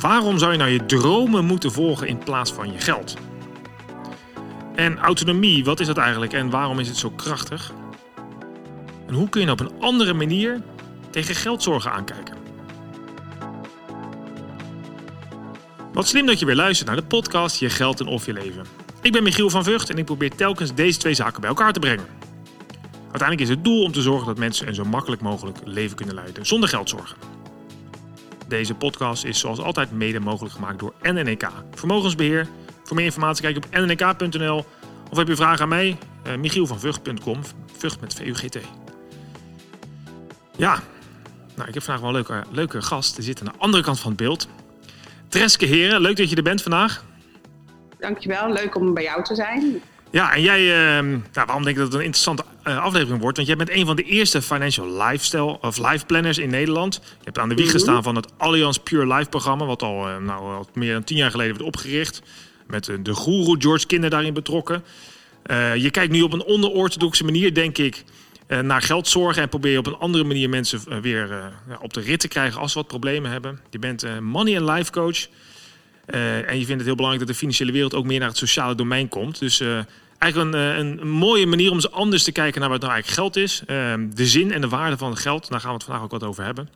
Waarom zou je nou je dromen moeten volgen in plaats van je geld? En autonomie, wat is dat eigenlijk en waarom is het zo krachtig? En hoe kun je nou op een andere manier tegen geldzorgen aankijken? Wat slim dat je weer luistert naar de podcast Je Geld en Of Je Leven. Ik ben Michiel van Vught en ik probeer telkens deze twee zaken bij elkaar te brengen. Uiteindelijk is het doel om te zorgen dat mensen een zo makkelijk mogelijk leven kunnen leiden zonder geldzorgen. Deze podcast is zoals altijd mede mogelijk gemaakt door NNEK Vermogensbeheer. Voor meer informatie kijk op nnk.nl of heb je vragen aan mij, uh, Michiel van Vught.com, Vught met VUGT. Ja, nou, ik heb vandaag wel een leuke, leuke gast. Die zit aan de andere kant van het beeld. Treske Heren, leuk dat je er bent vandaag. Dankjewel, leuk om bij jou te zijn. Ja, en jij, nou, waarom denk ik dat het een interessante aflevering wordt? Want jij bent een van de eerste financial lifestyle of life planners in Nederland. Je hebt aan de wieg mhm. gestaan van het Allianz Pure Life programma, wat al, uh, nou, al meer dan tien jaar geleden werd opgericht. Met de guru George Kinder daarin betrokken. je kijkt nu op een onder-orthodoxe manier, denk ik, naar geldzorgen. En probeer je op een andere manier mensen weer op de rit te krijgen als ze wat problemen hebben. Je bent money and life coach. Uh, en je vindt het heel belangrijk dat de financiële wereld ook meer naar het sociale domein komt. Dus uh, eigenlijk een, uh, een, mooie manier om eens anders te kijken naar wat nou eigenlijk geld is. Ehm, de zin en de waarde van het geld. Daar gaan we het vandaag ook wat over hebben.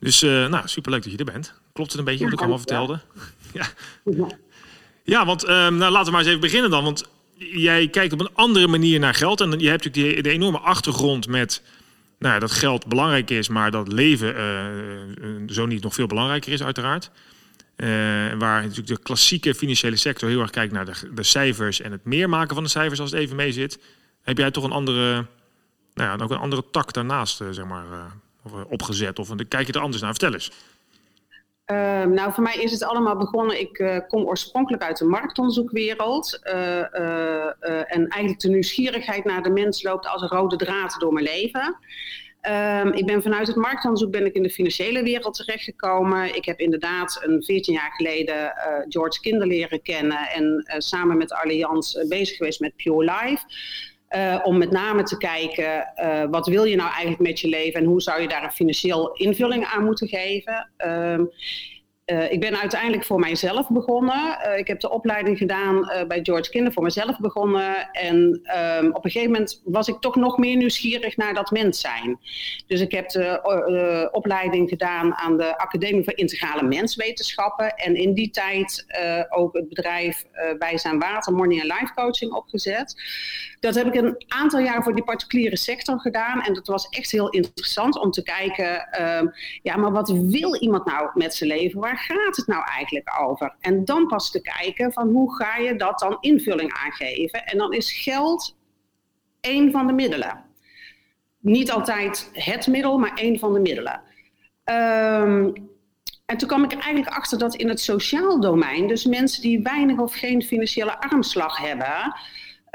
Dus nou, superleuk dat je er bent. Klopt het een beetje wat ik allemaal vertelde? ja. ja, want ehm, nou, laten we maar eens even beginnen dan. Want jij kijkt op een andere manier naar geld. En je hebt natuurlijk die, de enorme achtergrond met nou, dat geld belangrijk is, maar dat leven zo niet nog veel belangrijker is, uiteraard. Uh, waar natuurlijk de klassieke financiële sector heel erg kijkt naar de, de, cijfers en het meer maken van de cijfers als het even mee zit. Heb jij toch een andere, nou ja, ook een andere tak daarnaast uh, zeg maar, uh, opgezet? Of kijk je er anders naar? Vertel eens. Ehm, nou, voor mij is het allemaal begonnen. Ik kom oorspronkelijk uit de marktonderzoekwereld. en eigenlijk de nieuwsgierigheid naar de mens loopt als een rode draad door mijn leven. Um, ik ben vanuit het marktonderzoek ben ik in de financiële wereld terechtgekomen. Ik heb inderdaad een 14 jaar geleden uh, George Kinder leren kennen en uh, samen met Allianz uh, bezig geweest met Pure Life. om met name te kijken, wat wil je nou eigenlijk met je leven en hoe zou je daar een financieel invulling aan moeten geven. Um, uh, ik ben uiteindelijk voor mijzelf begonnen. Uh, ik heb de opleiding gedaan uh, bij George Kinder voor mezelf begonnen. En um, op een gegeven moment was ik toch nog meer nieuwsgierig naar dat mens zijn. Dus ik heb de opleiding gedaan aan de Academie voor Integrale Menswetenschappen. En in die tijd ook het bedrijf Wij zijn Water, Morning and Life Coaching opgezet. Dat heb ik een aantal jaar voor die particuliere sector gedaan. En dat was echt heel interessant om te kijken, ehm, ja, maar wat wil iemand nou met zijn leven? Gaat het nou eigenlijk over? En dan pas te kijken van hoe ga je dat dan invulling aangeven? En dan is geld één van de middelen. Niet altijd het middel, maar één van de middelen. Um, en toen kwam ik eigenlijk achter dat in het sociaal domein, dus mensen die weinig of geen financiële armslag hebben,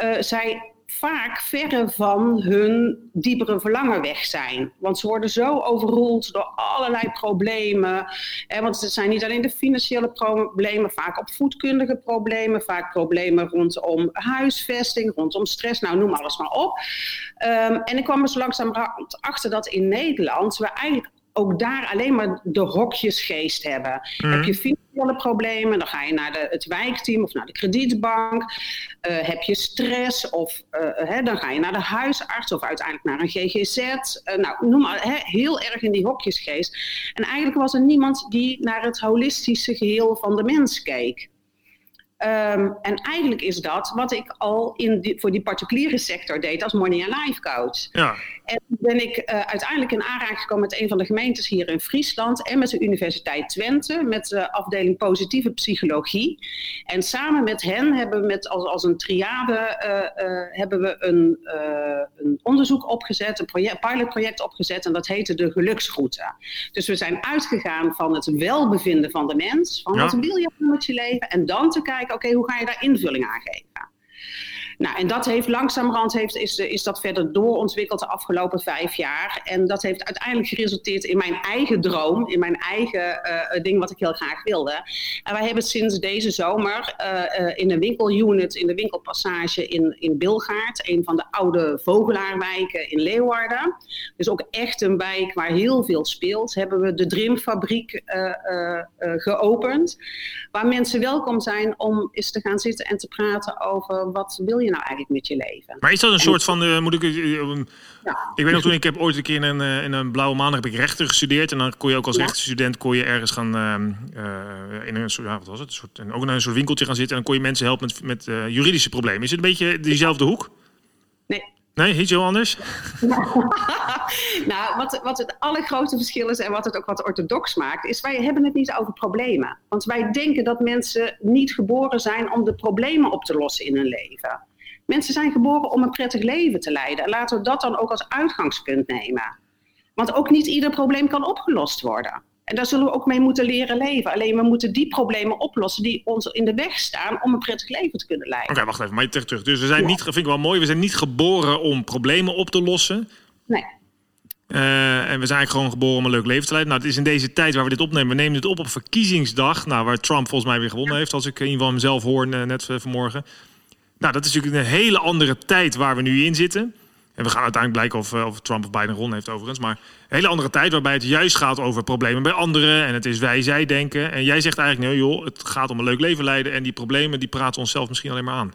uh, zij vaak verre van hun diepere verlangen weg zijn. Want ze worden zo overroeld door allerlei problemen. Hè, want het zijn niet alleen de financiële problemen, vaak opvoedkundige problemen, vaak problemen rondom huisvesting, rondom stress, nou noem alles maar op. Um, en ik kwam er zo langzaam achter dat in Nederland we eigenlijk ook daar alleen maar de hokjesgeest hebben. Mhm. Heb je financiële problemen, dan ga je naar de, het wijkteam of naar de kredietbank. Uh, heb je stress, of uh, hè, dan ga je naar de huisarts of uiteindelijk naar een GGZ. Uh, eh, nou, noem maar, hè, heel erg in die hokjesgeest. En eigenlijk was er niemand die naar het holistische geheel van de mens keek. Um, en eigenlijk is dat wat ik al in die, voor die particuliere sector deed als Morning and Life coach. Ja. En ben ik uh, uiteindelijk in aanraking gekomen met een van de gemeentes hier in Friesland en met de Universiteit Twente, met de afdeling positieve psychologie. En samen met hen hebben we met, als, als een triade uh, uh, hebben we een, een onderzoek opgezet, een project, pilotproject opgezet en dat heette de geluksroute. Dus we zijn uitgegaan van het welbevinden van de mens, van ja. wat wil je met je leven en dan te kijken, oké, okay, hoe ga je daar invulling aan geven? Nou, en dat heeft langzamerhand heeft, is, is dat verder doorontwikkeld de afgelopen vijf jaar. En dat heeft uiteindelijk geresulteerd in mijn eigen droom, in mijn eigen uh, ding wat ik heel graag wilde. En wij hebben sinds deze zomer in een winkelunit, in de winkelpassage in, in Bilgaard, een van de oude vogelaarwijken in Leeuwarden. Dus ook echt een wijk waar heel veel speelt, hebben we de Drimfabriek geopend. Waar mensen welkom zijn om eens te gaan zitten en te praten over wat wil je nou eigenlijk met je leven. Maar is dat een soort van, uh, moet ik, uh, ja. ik weet nog toen, ik heb ooit een keer in een, uh, in een blauwe maandag heb ik rechten gestudeerd. En dan kon je ook als ja. kon je ergens gaan, in een soort, ja, wat was het, een soort, ook naar een soort winkeltje gaan zitten. En dan kon je mensen helpen met, met juridische problemen. Is het een beetje diezelfde hoek? Nee. Nee, iets heel anders? nou, wat, wat het allergrootste verschil is en wat het ook wat orthodox maakt, is wij hebben het niet over problemen. Want wij denken dat mensen niet geboren zijn om de problemen op te lossen in hun leven. Mensen zijn geboren om een prettig leven te leiden. En laten we dat dan ook als uitgangspunt nemen. Want ook niet ieder probleem kan opgelost worden. En daar zullen we ook mee moeten leren leven. Alleen we moeten die problemen oplossen die ons in de weg staan om een prettig leven te kunnen leiden. Oké, wacht even, maar terug, terug. Dus we zijn niet, vind ik wel mooi, we zijn niet geboren om problemen op te lossen. Nee. Uh, en we zijn eigenlijk gewoon geboren om een leuk leven te leiden. Nou, het is in deze tijd waar we dit opnemen. We nemen dit op op verkiezingsdag. Nou, waar Trump volgens mij weer gewonnen heeft. Als ik in ieder geval hem zelf hoor net vanmorgen. Nou, dat is natuurlijk een hele andere tijd waar we nu in zitten. En we gaan uiteindelijk blijken of, eh, of Trump of Biden gewonnen heeft overigens. Maar een hele andere tijd waarbij het juist gaat over problemen bij anderen. En het is wij-zij denken. En jij zegt eigenlijk, nee joh, het gaat om een leuk leven leiden. En die problemen die praten onszelf misschien alleen maar aan.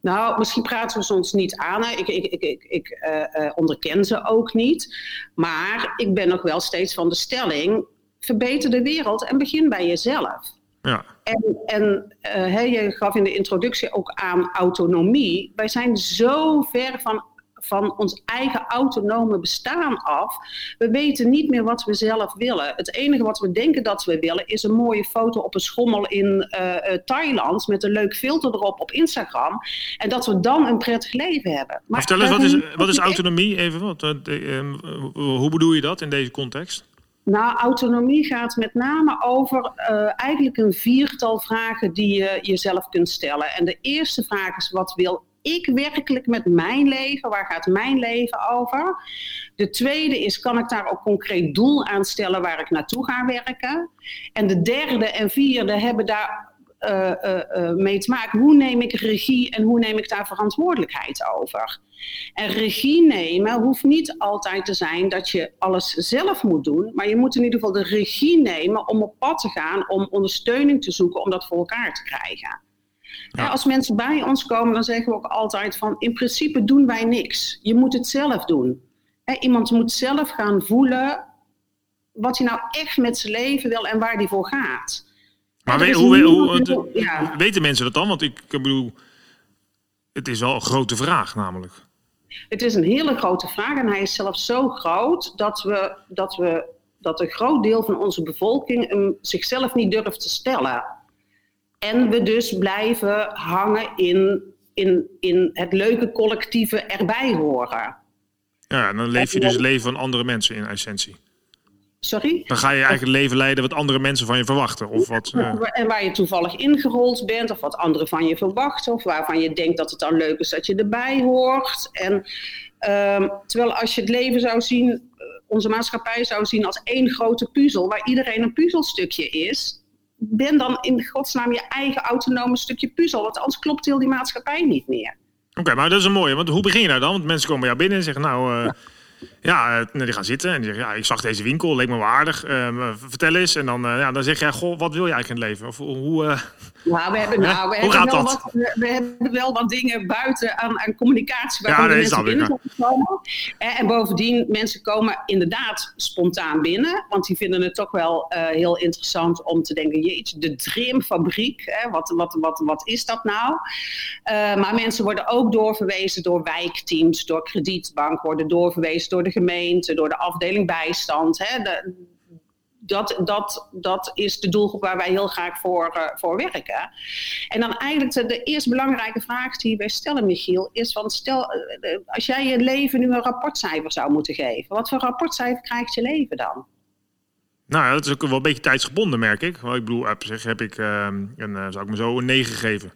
Nou, misschien praten we ze ons niet aan. Ik, ik, ik, ik, ik uh, onderken ze ook niet. Maar ik ben nog wel steeds van de stelling: verbeter de wereld en begin bij jezelf. Ja. En, en uh, je gaf in de introductie ook aan autonomie. Wij zijn zo ver van van ons eigen autonome bestaan af. We weten niet meer wat we zelf willen. Het enige wat we denken dat we willen is een mooie foto op een schommel in uh, Thailand met een leuk filter erop op Instagram. En dat we dan een prettig leven hebben. Maar vertel eens, wat is, wat is autonomie? Even, wat, uh, hoe bedoel je dat in deze context? Nou, autonomie gaat met name over uh, eigenlijk een viertal vragen die je jezelf kunt stellen. En de eerste vraag is: wat wil ik werkelijk met mijn leven? Waar gaat mijn leven over? De tweede is, kan ik daar ook concreet doel aan stellen waar ik naartoe ga werken? En de derde en vierde hebben daar uh, uh, mee te maken. Hoe neem ik regie en hoe neem ik daar verantwoordelijkheid over? En regie nemen hoeft niet altijd te zijn dat je alles zelf moet doen, maar je moet in ieder geval de regie nemen om op pad te gaan, om ondersteuning te zoeken om dat voor elkaar te krijgen. Ja. Als mensen bij ons komen, dan zeggen we ook altijd van in principe doen wij niks. Je moet het zelf doen. Iemand moet zelf gaan voelen wat hij nou echt met zijn leven wil en waar hij voor gaat. Maar hoe, hoe, ja. weten mensen dat dan? Want ik, ik bedoel, het is wel een grote vraag namelijk. Het is een hele grote vraag en hij is zelfs zo groot dat we, dat we dat een groot deel van onze bevolking hem zichzelf niet durft te stellen. En we dus blijven hangen in, in, in het leuke collectieve erbij horen. Ja, dan leef je dus het leven van andere mensen in essentie. Sorry? Dan ga je eigenlijk het leven leiden wat andere mensen van je verwachten. Of wat, uh... En waar je toevallig ingerold bent, of wat anderen van je verwachten, of waarvan je denkt dat het dan leuk is dat je erbij hoort. En uh, terwijl als je het leven zou zien, eh, onze maatschappij zou zien als één grote puzzel, waar iedereen een puzzelstukje is, ben dan in godsnaam je eigen autonome stukje puzzel. Want anders klopt heel die maatschappij niet meer. Oké, maar dat is een mooie. Want hoe begin je daar dan? Want mensen komen bij jou binnen en zeggen, nou, uh, ja, uh, die gaan zitten en die zeggen, ja, ik zag deze winkel, leek me waardig. Uh, vertel eens. En dan, ja, dan zeg jij, goh, wat wil je eigenlijk in het leven? Of hoe... Nou, we hebben, nou, we, hebben wel wat, we, hebben wel wat dingen buiten aan, aan communicatie waar ja, nee, mensen binnen komen. En, en, bovendien, mensen komen inderdaad spontaan binnen. Want die vinden het toch wel heel interessant om te denken... jeetje, de Dreamfabriek, hè, wat, wat, wat, wat is dat nou? Maar mensen worden ook doorverwezen door wijkteams... door kredietbank, worden doorverwezen door de gemeente... door de afdeling bijstand. Hè, de, dat, dat, dat is de doelgroep waar wij heel graag voor, uh, voor werken. En dan eigenlijk de, de, eerste belangrijke vraag die wij stellen, Michiel, is van stel, uh, als jij je leven nu een rapportcijfer zou moeten geven, wat voor rapportcijfer krijgt je leven dan? Nou ja, dat is ook wel een beetje tijdsgebonden, merk ik. Ik bedoel, op zich heb ik, uh, een, zou ik me zo een 9 geven.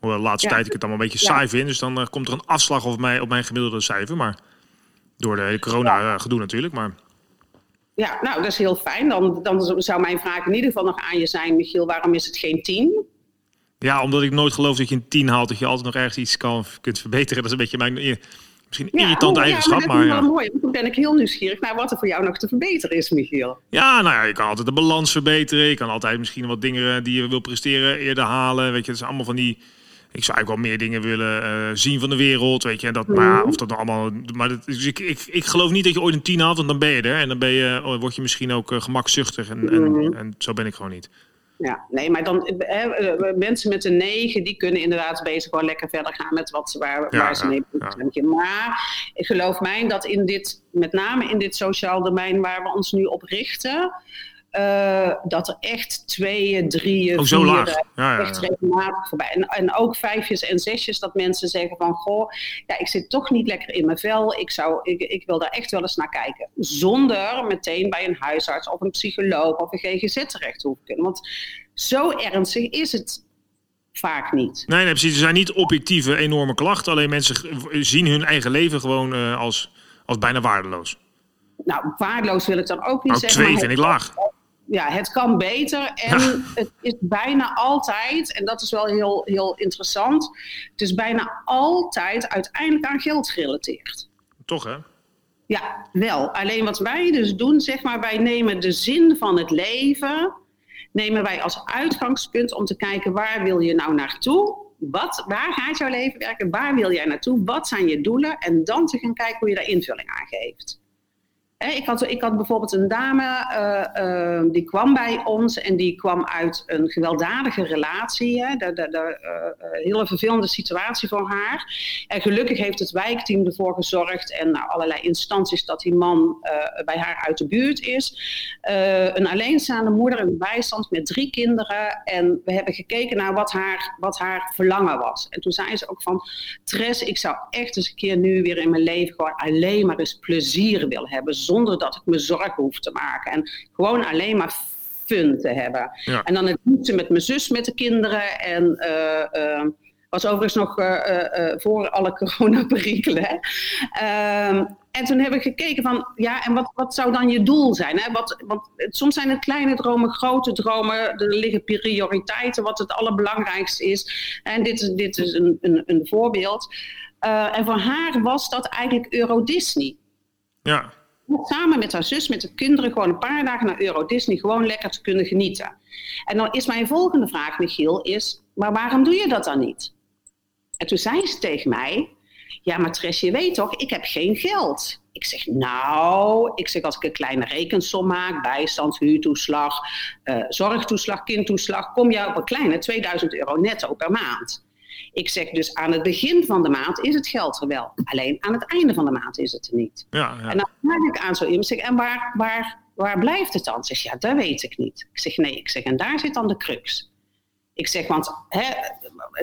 Hoewel de laatste tijd ik het allemaal een beetje saai vind. Dus dan komt er een afslag op, mij, op mijn gemiddelde cijfer. Maar door de corona gedoe natuurlijk. Maar... Ja, nou, dat is heel fijn. Dan, dan zou mijn vraag in ieder geval nog aan je zijn, Michiel, waarom is het geen 10? Ja, omdat ik nooit geloof dat je een 10 haalt, dat je altijd nog ergens iets kan, kunt verbeteren. Dat is een beetje mijn misschien ja, irritante eigenschap. Maar, ja, maar mooi. Dan ben ik heel nieuwsgierig naar wat er voor jou nog te verbeteren is, Michiel. Ja, nou ja, je kan altijd de balans verbeteren. Je kan altijd misschien wat dingen die je wil presteren eerder halen. Weet je, het is allemaal van die ik zou eigenlijk wel meer dingen willen uh, zien van de wereld. Weet je, en dat, maar of dat nou allemaal. Maar dat, dus ik, ik, ik geloof niet dat je ooit een tien haalt, want dan ben je er. En dan ben je, oh, word je misschien ook uh, gemakzuchtig. En, en, mhm. en, zo ben ik gewoon niet. Ja, nee, maar dan hè, mensen met een negen, die kunnen inderdaad bezig gewoon lekker verder gaan met wat ze, waar, waar ze mee ja. Maar ik geloof mij dat in dit, met name in dit sociaal domein waar we ons nu op richten, uh, dat er echt tweeën, drieën, oh, zo laag. Ja, ja, echt regelmatig voorbij. En, en ook vijfjes en zesjes, dat mensen zeggen van... goh, ja, ik zit toch niet lekker in mijn vel. Ik, zou, ik, ik wil daar echt wel eens naar kijken. Zonder meteen bij een huisarts of een psycholoog of een GGZ terecht te hoeven kunnen. Want zo ernstig is het vaak niet. Nee, nee, precies. Er zijn niet objectieve enorme klachten. Alleen mensen zien hun eigen leven gewoon uh, als, als bijna waardeloos. Nou, waardeloos wil ik dan ook niet nou, zeggen. Twee vind ik laag ja, het kan beter. En het is bijna altijd, en dat is wel heel, heel interessant, het is bijna altijd uiteindelijk aan geld gerelateerd. Toch hè? Ja, wel. Alleen wat wij dus doen, zeg maar, wij nemen de zin van het leven, nemen wij als uitgangspunt om te kijken waar wil je nou naartoe? Wat, waar gaat jouw leven werken? Waar wil jij naartoe? Wat zijn je doelen? En dan te gaan kijken hoe je daar invulling aan geeft ik, had, ik had bijvoorbeeld een dame, uh, uh, die kwam bij ons en die kwam uit een gewelddadige relatie. Hè, uh, hele vervelende situatie voor haar. En gelukkig heeft het wijkteam ervoor gezorgd en nou, allerlei instanties dat die man bij haar uit de buurt is. een alleenstaande moeder in bijstand met drie kinderen. En we hebben gekeken naar wat haar, wat haar verlangen was. En toen zei ze ook van, Tres, ik zou echt eens een keer nu weer in mijn leven gewoon alleen maar eens plezier willen hebben zonder dat ik me zorgen hoef te maken. En gewoon alleen maar fun te hebben. En dan het liefste met mijn zus, met de kinderen. En uh, was overigens nog uh, voor alle coronaperikelen. Ehm, en toen hebben we gekeken van, ja, en wat, wat zou dan je doel zijn? Hè? Wat, want soms zijn het kleine dromen, grote dromen. Er liggen prioriteiten, wat het allerbelangrijkste is. En dit is, dit is een, een, een voorbeeld. en voor haar was dat eigenlijk Euro Disney. Ja samen met haar zus, met de kinderen, gewoon een paar dagen naar Euro Disney, gewoon lekker te kunnen genieten. En dan is mijn volgende vraag, Michiel, is, maar waarom doe je dat dan niet? En toen zei ze tegen mij, ja, maar Tess, je weet toch, ik heb geen geld. Ik zeg, nou, ik zeg als ik een kleine rekensom maak, bijstand, huurtoeslag, uh, zorgtoeslag, kindtoeslag, kom je op een kleine 2000 euro netto per maand. Ik zeg dus aan het begin van de maand is het geld er wel. Alleen aan het einde van de maand is het er niet. Ja, ja. En dan vraag ik aan zo iemand, zeg, en waar, waar, waar blijft het dan? Zeg, ja, dat weet ik niet. Ik zeg, nee, ik zeg, en daar zit dan de crux. Ik zeg, want hè,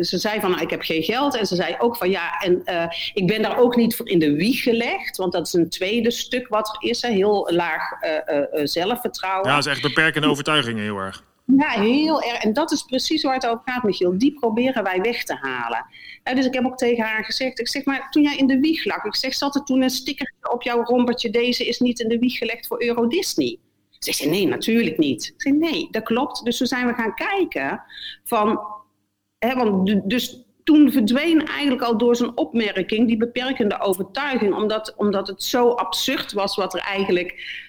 ze zei van, nou, ik heb geen geld. En ze zei ook van, ja, en uh, ik ben daar ook niet voor in de wieg gelegd. Want dat is een tweede stuk wat er is, hè, heel laag uh, uh, zelfvertrouwen. Ja, dat is echt beperkende overtuigingen heel erg. Ja, heel erg. En dat is precies waar het over gaat, Michiel. Die proberen wij weg te halen. dus ik heb ook tegen haar gezegd, ik zeg maar, toen jij in de wieg lag, ik zeg, zat er toen een sticker op jouw rompertje, deze is niet in de wieg gelegd voor Euro Disney? Ze zei, nee, natuurlijk niet. Ik zei, nee, dat klopt. Dus toen zijn we gaan kijken van, hè, want dus toen verdween eigenlijk al door zijn opmerking die beperkende overtuiging, omdat, omdat het zo absurd was wat er eigenlijk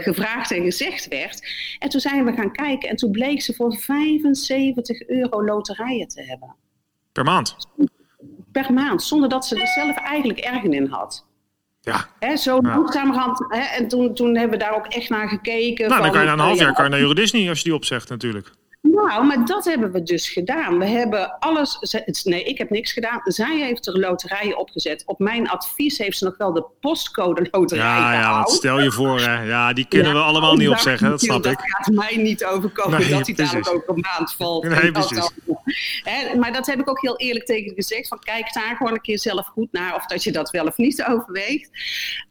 gevraagd en gezegd werd. En toen zijn we gaan kijken en toen bleek ze voor 75 euro loterijen te hebben. Per maand? Per maand, zonder dat ze er zelf eigenlijk ergen in had. Ja. Hè, zo ja. langzamerhand. Hè, en toen, toen hebben we daar ook echt naar gekeken. Nou, van, dan kan je na een half jaar kan je naar Euro Disney als je die opzegt natuurlijk. Nou, maar dat hebben we dus gedaan. We hebben alles. Nee, ik heb niks gedaan. Zij heeft er loterijen opgezet. Op mijn advies heeft ze nog wel de postcode loterij ja, Ja, stel je voor, hè. ja, die kunnen we allemaal niet opzeggen. Dat snap ik. Dat gaat mij niet overkomen nee, dat hij daar ook een maand valt. Nee, precies. Maar dat heb ik ook heel eerlijk tegen gezegd. Van kijk daar gewoon een keer zelf goed naar of dat je dat wel of niet overweegt.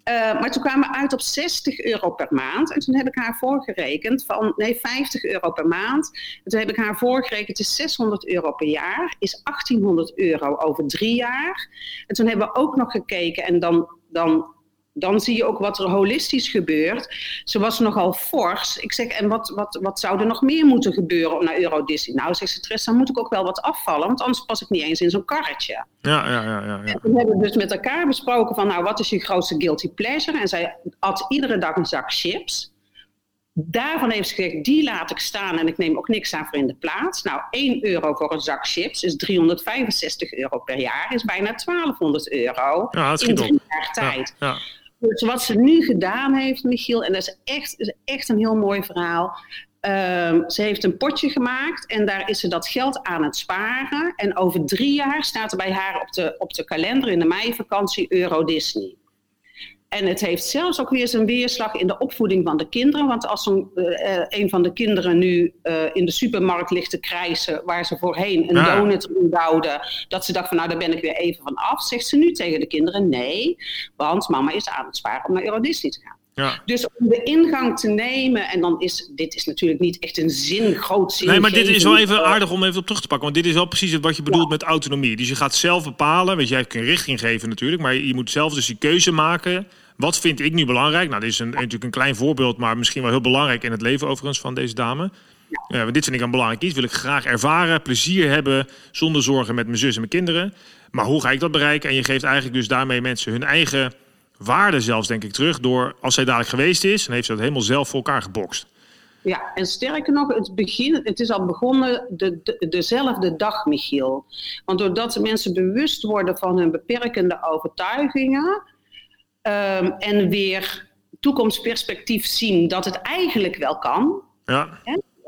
Uh, maar toen kwamen we uit op 60 euro per maand. En toen heb ik haar voorgerekend van nee, 50 euro per maand toen heb ik haar voorgerekend, het is 600 euro per jaar, is 1800 euro over drie jaar. En toen hebben we ook nog gekeken en dan, dan dan zie je ook wat er holistisch gebeurt. Ze was nogal fors. Ik zeg, en wat, wat, wat zou er nog meer moeten gebeuren om naar Euro Disney? Nou, zegt ze, Tris, dan moet ik ook wel wat afvallen, want anders pas ik niet eens in zo'n karretje. Ja, ja, ja. ja, ja. En toen hebben we dus met elkaar besproken van, nou, wat is je grootste guilty pleasure? En zij at iedere dag een zak chips. Daarvan heeft ze gezegd, die laat ik staan en ik neem ook niks aan voor in de plaats. Nou, 1 euro voor een zak chips is 365 euro per jaar, is bijna 1200 euro Ja, in drie jaar tijd. Ja, ja. Dus wat ze nu gedaan heeft, Michiel, en dat is echt, is echt een heel mooi verhaal. Ehm, ze heeft een potje gemaakt en daar is ze dat geld aan het sparen. En over drie jaar staat er bij haar op de, op de kalender in de meivakantie Euro Disney. En het heeft zelfs ook weer zijn weerslag in de opvoeding van de kinderen. Want als een, eh, eh, een van de kinderen nu eh, in de supermarkt ligt te krijsen... waar ze voorheen een Ja. donut in bouwden... dat ze dacht van nou, daar ben ik weer even van af... zegt ze nu tegen de kinderen nee, want mama is aan het sparen om naar Euro Disney te gaan. Ja. Dus om de ingang te nemen, en dan is dit is natuurlijk niet echt een zin, groot zin. Nee, maar dit is wel even aardig om even op terug te pakken. Want dit is wel precies wat je bedoelt met autonomie. Dus je gaat zelf bepalen. Want jij kunt richting geven natuurlijk. Maar je moet zelf dus die keuze maken. Wat vind ik nu belangrijk? Nou, dit is een, natuurlijk een klein voorbeeld. Maar misschien wel heel belangrijk in het leven overigens van deze dame. Ja, dit vind ik een belangrijk iets. Wil ik graag ervaren, plezier hebben. Zonder zorgen met mijn zus en mijn kinderen. Maar hoe ga ik dat bereiken? En je geeft eigenlijk dus daarmee mensen hun eigen waarde zelfs, denk ik, terug. Door als zij dadelijk geweest is, dan heeft ze dat helemaal zelf voor elkaar gebokst. Ja, en sterker nog, het, begin, het is al begonnen de, de- dezelfde dag, Michiel. Want doordat mensen bewust worden van hun beperkende overtuigingen ehm, en weer toekomstperspectief zien dat het eigenlijk wel kan. Ja,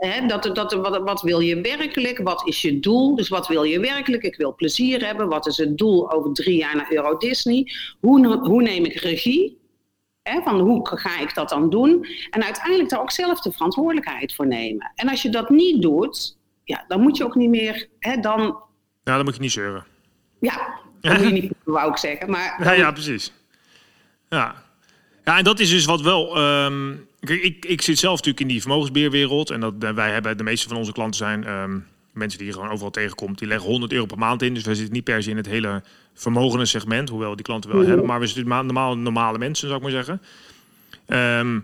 Hè, dat, dat, wat, wat wil je werkelijk? Wat is je doel? Dus wat wil je werkelijk? Ik wil plezier hebben. Wat is het doel over drie jaar naar Euro Disney? Hoe, hoe neem ik regie? Hè, van hoe ga ik dat dan doen? En uiteindelijk daar ook zelf de verantwoordelijkheid voor nemen. En als je dat niet doet, ja, dan moet je ook niet meer. Hè, dan, nou, dan moet je niet zeuren. ja, dan moet je niet, wou ik zeggen. Maar Ja, ja, precies. Ja. ja, en dat is dus wat wel. ehm, kijk, ik, ik zit zelf natuurlijk in die vermogensbeheerwereld. En dat, eh, wij hebben, de meeste van onze klanten zijn ehm, mensen die je gewoon overal tegenkomt. Die leggen 100 euro per maand in. Dus wij zitten niet per se in het hele vermogende segment. Hoewel we die klanten wel hebben. Maar we zitten ma- normaal, normale mensen, zou ik maar zeggen. Ehm,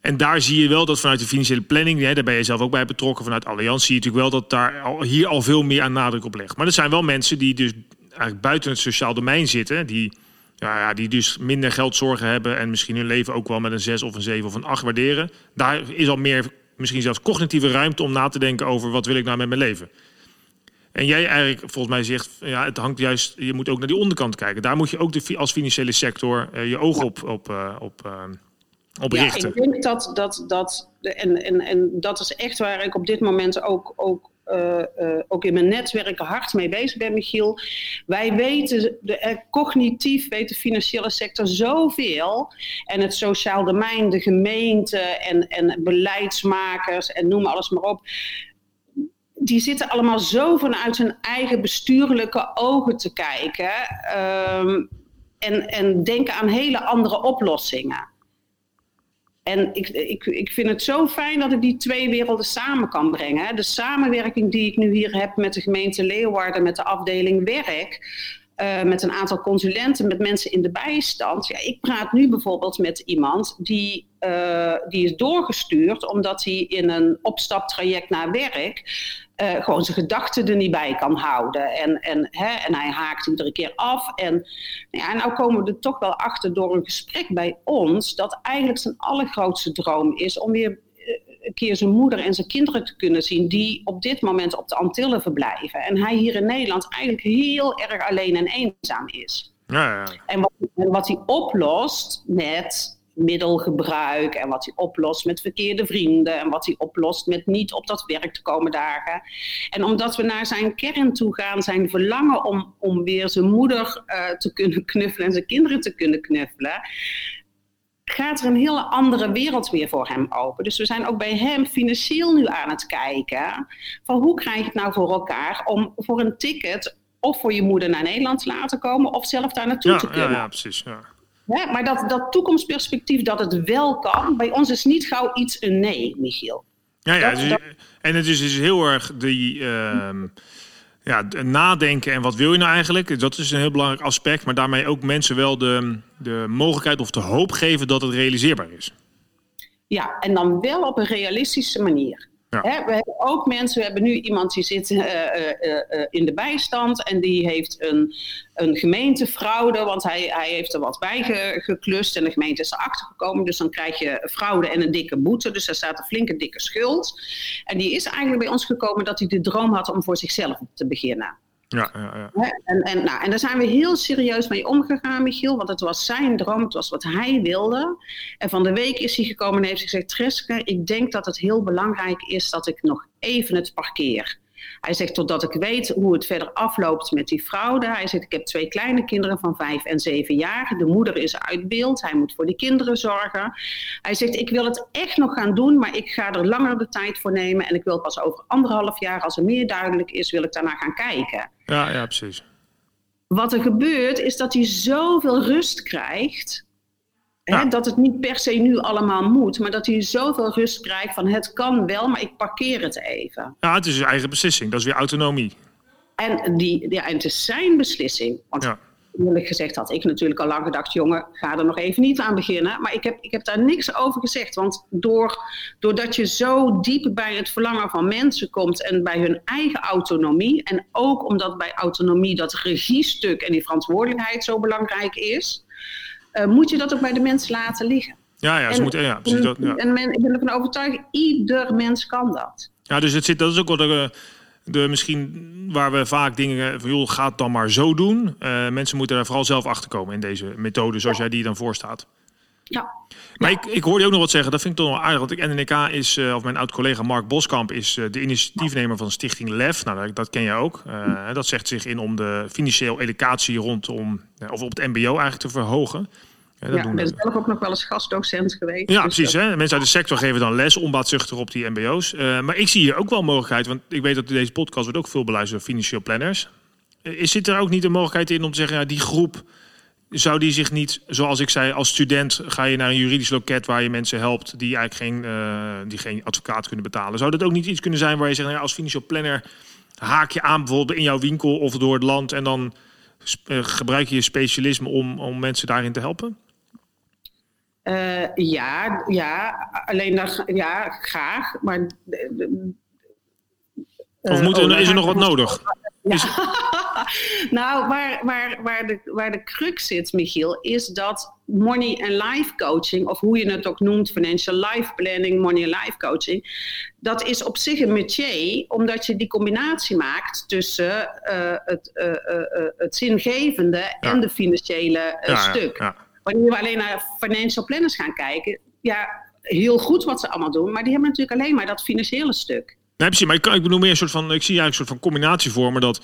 en daar zie je wel dat vanuit de financiële planning, hè, daar ben je zelf ook bij betrokken, vanuit Allianz, zie je natuurlijk wel dat daar al, hier al veel meer aan nadruk op legt. Maar er zijn wel mensen die dus eigenlijk buiten het sociaal domein zitten, die, ja, ja, die dus minder geldzorgen hebben en misschien hun leven ook wel met een 6 of een 7 of een 8 waarderen. Daar is al meer, misschien zelfs cognitieve ruimte om na te denken over wat wil ik nou met mijn leven. En jij eigenlijk volgens mij zegt, ja, het hangt juist, je moet ook naar die onderkant kijken. Daar moet je ook de, als financiële sector eh, je ogen op, op, eh, op, eh, op Ja, richten. ik denk dat dat, dat en, en, en dat is echt waar ik op dit moment ook, ook, ook in mijn netwerk hard mee bezig ben, Michiel. Wij weten, de, eh, cognitief weet de financiële sector zoveel. En het sociaal domein, de gemeente en, en beleidsmakers en noem alles maar op. Die zitten allemaal zo vanuit hun eigen bestuurlijke ogen te kijken. ehm, en, en denken aan hele andere oplossingen. En ik, ik, ik vind het zo fijn dat ik die twee werelden samen kan brengen. De samenwerking die ik nu hier heb met de gemeente Leeuwarden, met de afdeling werk, eh, met een aantal consulenten, met mensen in de bijstand. Ja, ik praat nu bijvoorbeeld met iemand die, eh, die is doorgestuurd omdat hij in een opstaptraject naar werk eh, gewoon zijn gedachten er niet bij kan houden. En, en, hè, en hij haakt iedere keer af. En, nou ja, nou komen we er toch wel achter door een gesprek bij ons dat eigenlijk zijn allergrootste droom is om weer een keer zijn moeder en zijn kinderen te kunnen zien die op dit moment op de Antillen verblijven. En hij hier in Nederland eigenlijk heel erg alleen en eenzaam is. Ja, ja. En wat, wat hij oplost met middelgebruik en wat hij oplost met verkeerde vrienden en wat hij oplost met niet op dat werk te komen dagen. En omdat we naar zijn kern toe gaan, zijn verlangen om, om weer zijn moeder eh, te kunnen knuffelen en zijn kinderen te kunnen knuffelen, gaat er een hele andere wereld weer voor hem open. Dus we zijn ook bij hem financieel nu aan het kijken van hoe krijg je het nou voor elkaar om voor een ticket of voor je moeder naar Nederland te laten komen of zelf daar naartoe Ja, te ja, kunnen. ja, precies. Ja. Hè, maar dat, dat toekomstperspectief dat het wel kan, bij ons is niet gauw iets een nee, Michiel. Ja, ja dus, en het is dus heel erg die. Uh, ja, nadenken en wat wil je nou eigenlijk? Dat is een heel belangrijk aspect. Maar daarmee ook mensen wel de, de mogelijkheid of de hoop geven dat het realiseerbaar is. Ja, en dan wel op een realistische manier. We hebben ook mensen, we hebben nu iemand die zit uh, uh, in de bijstand en die heeft een, een gemeentefraude, want hij, hij heeft er wat bij geklust en de gemeente is erachter gekomen. Dus dan krijg je fraude en een dikke boete, dus daar staat een flinke dikke schuld. En die is eigenlijk bij ons gekomen dat hij de droom had om voor zichzelf te beginnen. Ja, ja, ja. En, en, nou, en daar zijn we heel serieus mee omgegaan, Michiel. Want het was zijn droom, het was wat hij wilde. En van de week is hij gekomen en heeft gezegd... Treske, ik denk dat het heel belangrijk is dat ik nog even het parkeer. Hij zegt, totdat ik weet hoe het verder afloopt met die fraude. Hij zegt, ik heb twee kleine kinderen van vijf en zeven jaar. De moeder is uit beeld. Hij moet voor die kinderen zorgen. Hij zegt, ik wil het echt nog gaan doen, maar ik ga er langer de tijd voor nemen. En ik wil pas over anderhalf jaar, als er meer duidelijk is, wil ik daarna gaan kijken. Ja, ja, precies. Wat er gebeurt, is dat hij zoveel rust krijgt dat het niet per se nu allemaal moet, maar dat hij zoveel rust krijgt van het kan wel, maar ik parkeer het even. Ja, het is zijn eigen beslissing, dat is weer autonomie. En, die, ja, en het is zijn beslissing. Want ja. eerlijk gezegd had ik natuurlijk al lang gedacht, jongen, ga er nog even niet aan beginnen. Maar ik heb, ik heb daar niks over gezegd, want door, doordat je zo diep bij het verlangen van mensen komt en bij hun eigen autonomie, en ook omdat bij autonomie dat regiestuk en die verantwoordelijkheid zo belangrijk is uh, moet je dat ook bij de mensen laten liggen. Ja, ja, ze moeten, ja, precies en, dat, ja. En men, ik ben ervan overtuigd, ieder mens kan dat. Ja, dus het zit, dat is ook wel de, de misschien waar we vaak dingen van, joh, ga het dan maar zo doen. Uh, mensen moeten er vooral zelf achter komen in deze methode, zoals jij die dan voorstaat. Ja. Maar ik, ik hoorde je ook nog wat zeggen, dat vind ik toch wel aardig. Want ik, NNK is, uh, of mijn oud-collega Mark Boskamp, is uh, de initiatiefnemer van Stichting LEF. Nou, dat, dat ken je ook. Uh, dat zegt zich in om de financiële educatie rondom, of op het MBO eigenlijk te verhogen. Ja, dat ja, ik ben zelf ook nog wel eens gastdocent geweest. Ja, dus precies. Hè? Mensen uit de sector geven dan les, onbaatzuchtig op die MBO's. maar ik zie hier ook wel mogelijkheid, want ik weet dat deze podcast wordt ook veel beluisterd door financieel planners. Is zit er ook niet de mogelijkheid in om te zeggen, ja, die groep zou die zich niet, zoals ik zei, als student ga je naar een juridisch loket waar je mensen helpt die eigenlijk geen, uh, die geen advocaat kunnen betalen. Zou dat ook niet iets kunnen zijn waar je zegt, nou ja, als financieel planner haak je aan bijvoorbeeld in jouw winkel of door het land en dan uh, gebruik je je specialisme om, om mensen daarin te helpen? Uh, ja, ja, alleen dat, ja, graag. Maar of moet, is er nog wat nodig? Nou, waar, waar, waar, de, waar de crux zit, Michiel, is dat money en life coaching, of hoe je het ook noemt, financial life planning, money en life coaching, dat is op zich een métier, omdat je die combinatie maakt tussen uh, het, uh, uh, het zingevende en de financiële stuk. Wanneer we alleen naar financial planners gaan kijken, ja, heel goed wat ze allemaal doen, maar die hebben natuurlijk alleen maar dat financiële stuk. Nee, precies. Maar ik, ik bedoel meer een soort van. Ik zie eigenlijk een soort van combinatie vormen dat.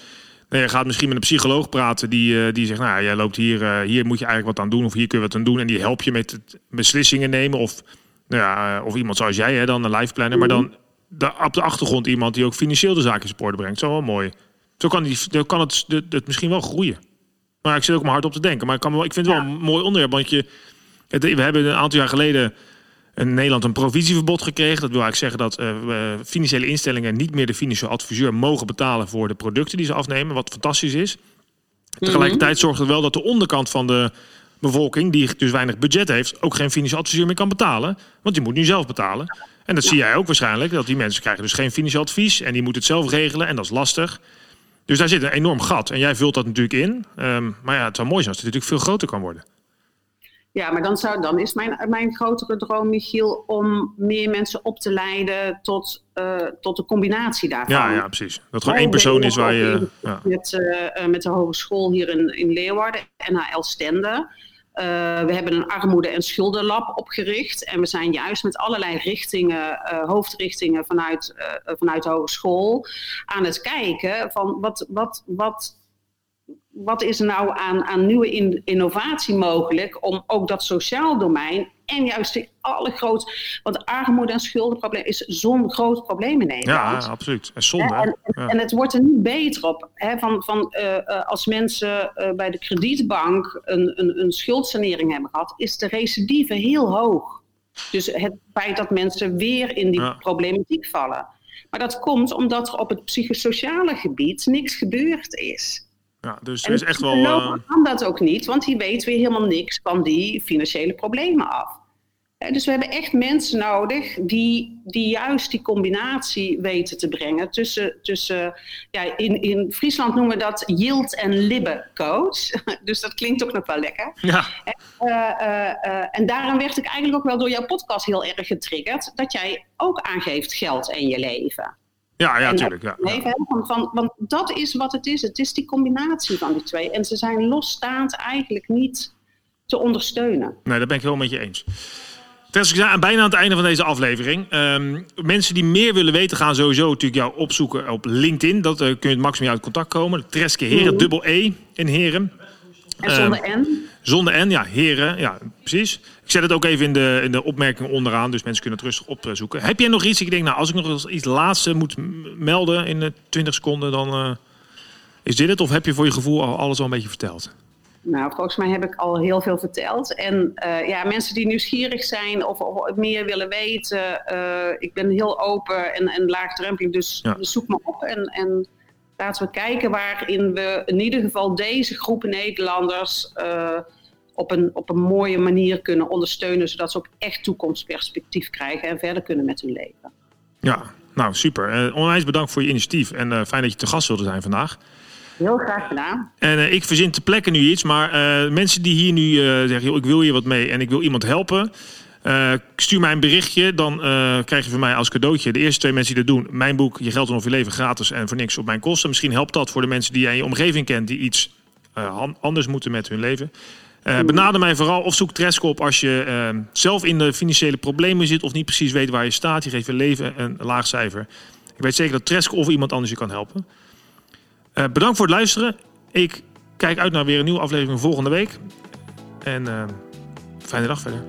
Nou, je gaat misschien met een psycholoog praten die, uh, die zegt, nou jij loopt hier, uh, hier moet je eigenlijk wat aan doen of hier kun je wat aan doen. En die help je met het beslissingen nemen of, nou ja, of iemand zoals jij, hè, dan een life planner. Maar dan de, op de achtergrond iemand die ook financieel de zaken in brengt. Zo wel mooi. Zo kan, die, kan het, het, misschien wel groeien. Maar ik zit ook maar hard op te denken. Maar ik, kan wel, ik vind het wel een mooi onderwerp, want je, we hebben een aantal jaar geleden in Nederland een provisieverbod gekregen. Dat wil eigenlijk zeggen dat uh, financiële instellingen niet meer de financiële adviseur mogen betalen voor de producten die ze afnemen, wat fantastisch is. Tegelijkertijd mhm. zorgt het wel dat de onderkant van de bevolking, die dus weinig budget heeft, ook geen financieel adviseur meer kan betalen. Want die moet nu zelf betalen. En dat zie jij ook waarschijnlijk, dat die mensen krijgen dus geen financieel advies en die moeten het zelf regelen en dat is lastig. Dus daar zit een enorm gat en jij vult dat natuurlijk in. Um, maar ja, het zou mooi zijn als het natuurlijk veel groter kan worden. Ja, maar dan, zou, dan is mijn, mijn grotere droom, Michiel, om meer mensen op te leiden tot, uh, tot de combinatie daarvan. Ja, ja precies. Dat gewoon één persoon is waar je. Ja. Met, uh, met de hogeschool hier in, in Leeuwarden, NHL Stende. Uh, we hebben een armoede- en schuldenlab opgericht. En we zijn juist met allerlei richtingen, hoofdrichtingen vanuit, vanuit de hogeschool aan het kijken van wat, wat, wat wat is er nou aan, aan nieuwe innovatie mogelijk om ook dat sociaal domein en juist die allergrootste, want armoede en schuldenprobleem is zo'n groot probleem in Nederland. Ja, absoluut. En zonde. En, en, en, het wordt er niet beter op. Hè, van, van, uh, als mensen uh, bij de kredietbank een, een, een schuldsanering hebben gehad, is de recidive heel hoog. Dus het feit dat mensen weer in die problematiek vallen. Maar dat komt omdat er op het psychosociale gebied niks gebeurd is. Ja, dus er is echt wel. Uh... kan dat ook niet, want die weet weer helemaal niks van die financiële problemen af. Dus we hebben echt mensen nodig die, die juist die combinatie weten te brengen tussen, tussen ja, in, in Friesland noemen we dat yield en libbe coach. Dus dat klinkt ook nog wel lekker. Ja. Uh, uh, uh, en daarom werd ik eigenlijk ook wel door jouw podcast heel erg getriggerd, dat jij ook aangeeft geld en je leven. Ja, ja, natuurlijk. Ja, van, van, want dat is wat het is. Het is die combinatie van die twee. En ze zijn losstaand eigenlijk niet te ondersteunen. Nee, daar ben ik heel met je eens. Zijn bijna aan het einde van deze aflevering. Um, mensen die meer willen weten, gaan sowieso natuurlijk jou opzoeken op LinkedIn. Dat uh, kun je het maximaal uit contact komen. Treske Heren, mm. dubbel E in Heren. En zonder um, N? Zonder N, ja, Heren, ja, precies. Ik zet het ook even in de, in de opmerking onderaan, dus mensen kunnen het rustig opzoeken. Heb jij nog iets? Ik denk, nou, als ik nog iets laatste moet melden in de 20 seconden, dan uh, is dit het. Of heb je voor je gevoel al alles al een beetje verteld? Nou, volgens mij heb ik al heel veel verteld. En uh, ja, mensen die nieuwsgierig zijn of, of meer willen weten, ik ben heel open en, en laagdrempelig, dus, ja. dus zoek me op. En, en laten we kijken waarin we in ieder geval deze groepen Nederlanders uh, op, een, op een mooie manier kunnen ondersteunen, zodat ze ook echt toekomstperspectief krijgen en verder kunnen met hun leven. Ja, nou super. onwijs bedankt voor je initiatief en fijn dat je te gast wilde zijn vandaag. Heel graag gedaan. En uh, ik verzin te plekken nu iets, maar uh, mensen die hier nu uh, zeggen: ik wil hier wat mee en ik wil iemand helpen. stuur mij een berichtje, dan krijg je van mij als cadeautje de eerste twee mensen die dat doen. Mijn boek Je Geld en Of Je Leven gratis en voor niks op mijn kosten. Misschien helpt dat voor de mensen die jij in je omgeving kent die iets anders moeten met hun leven. Uh, benader mij vooral of zoek Tresco op als je uh, zelf in de financiële problemen zit of niet precies weet waar je staat. Je geeft je leven een laag cijfer. Ik weet zeker dat Tresco of iemand anders je kan helpen. Uh, bedankt voor het luisteren. Ik kijk uit naar weer een nieuwe aflevering volgende week. En uh, fijne dag verder.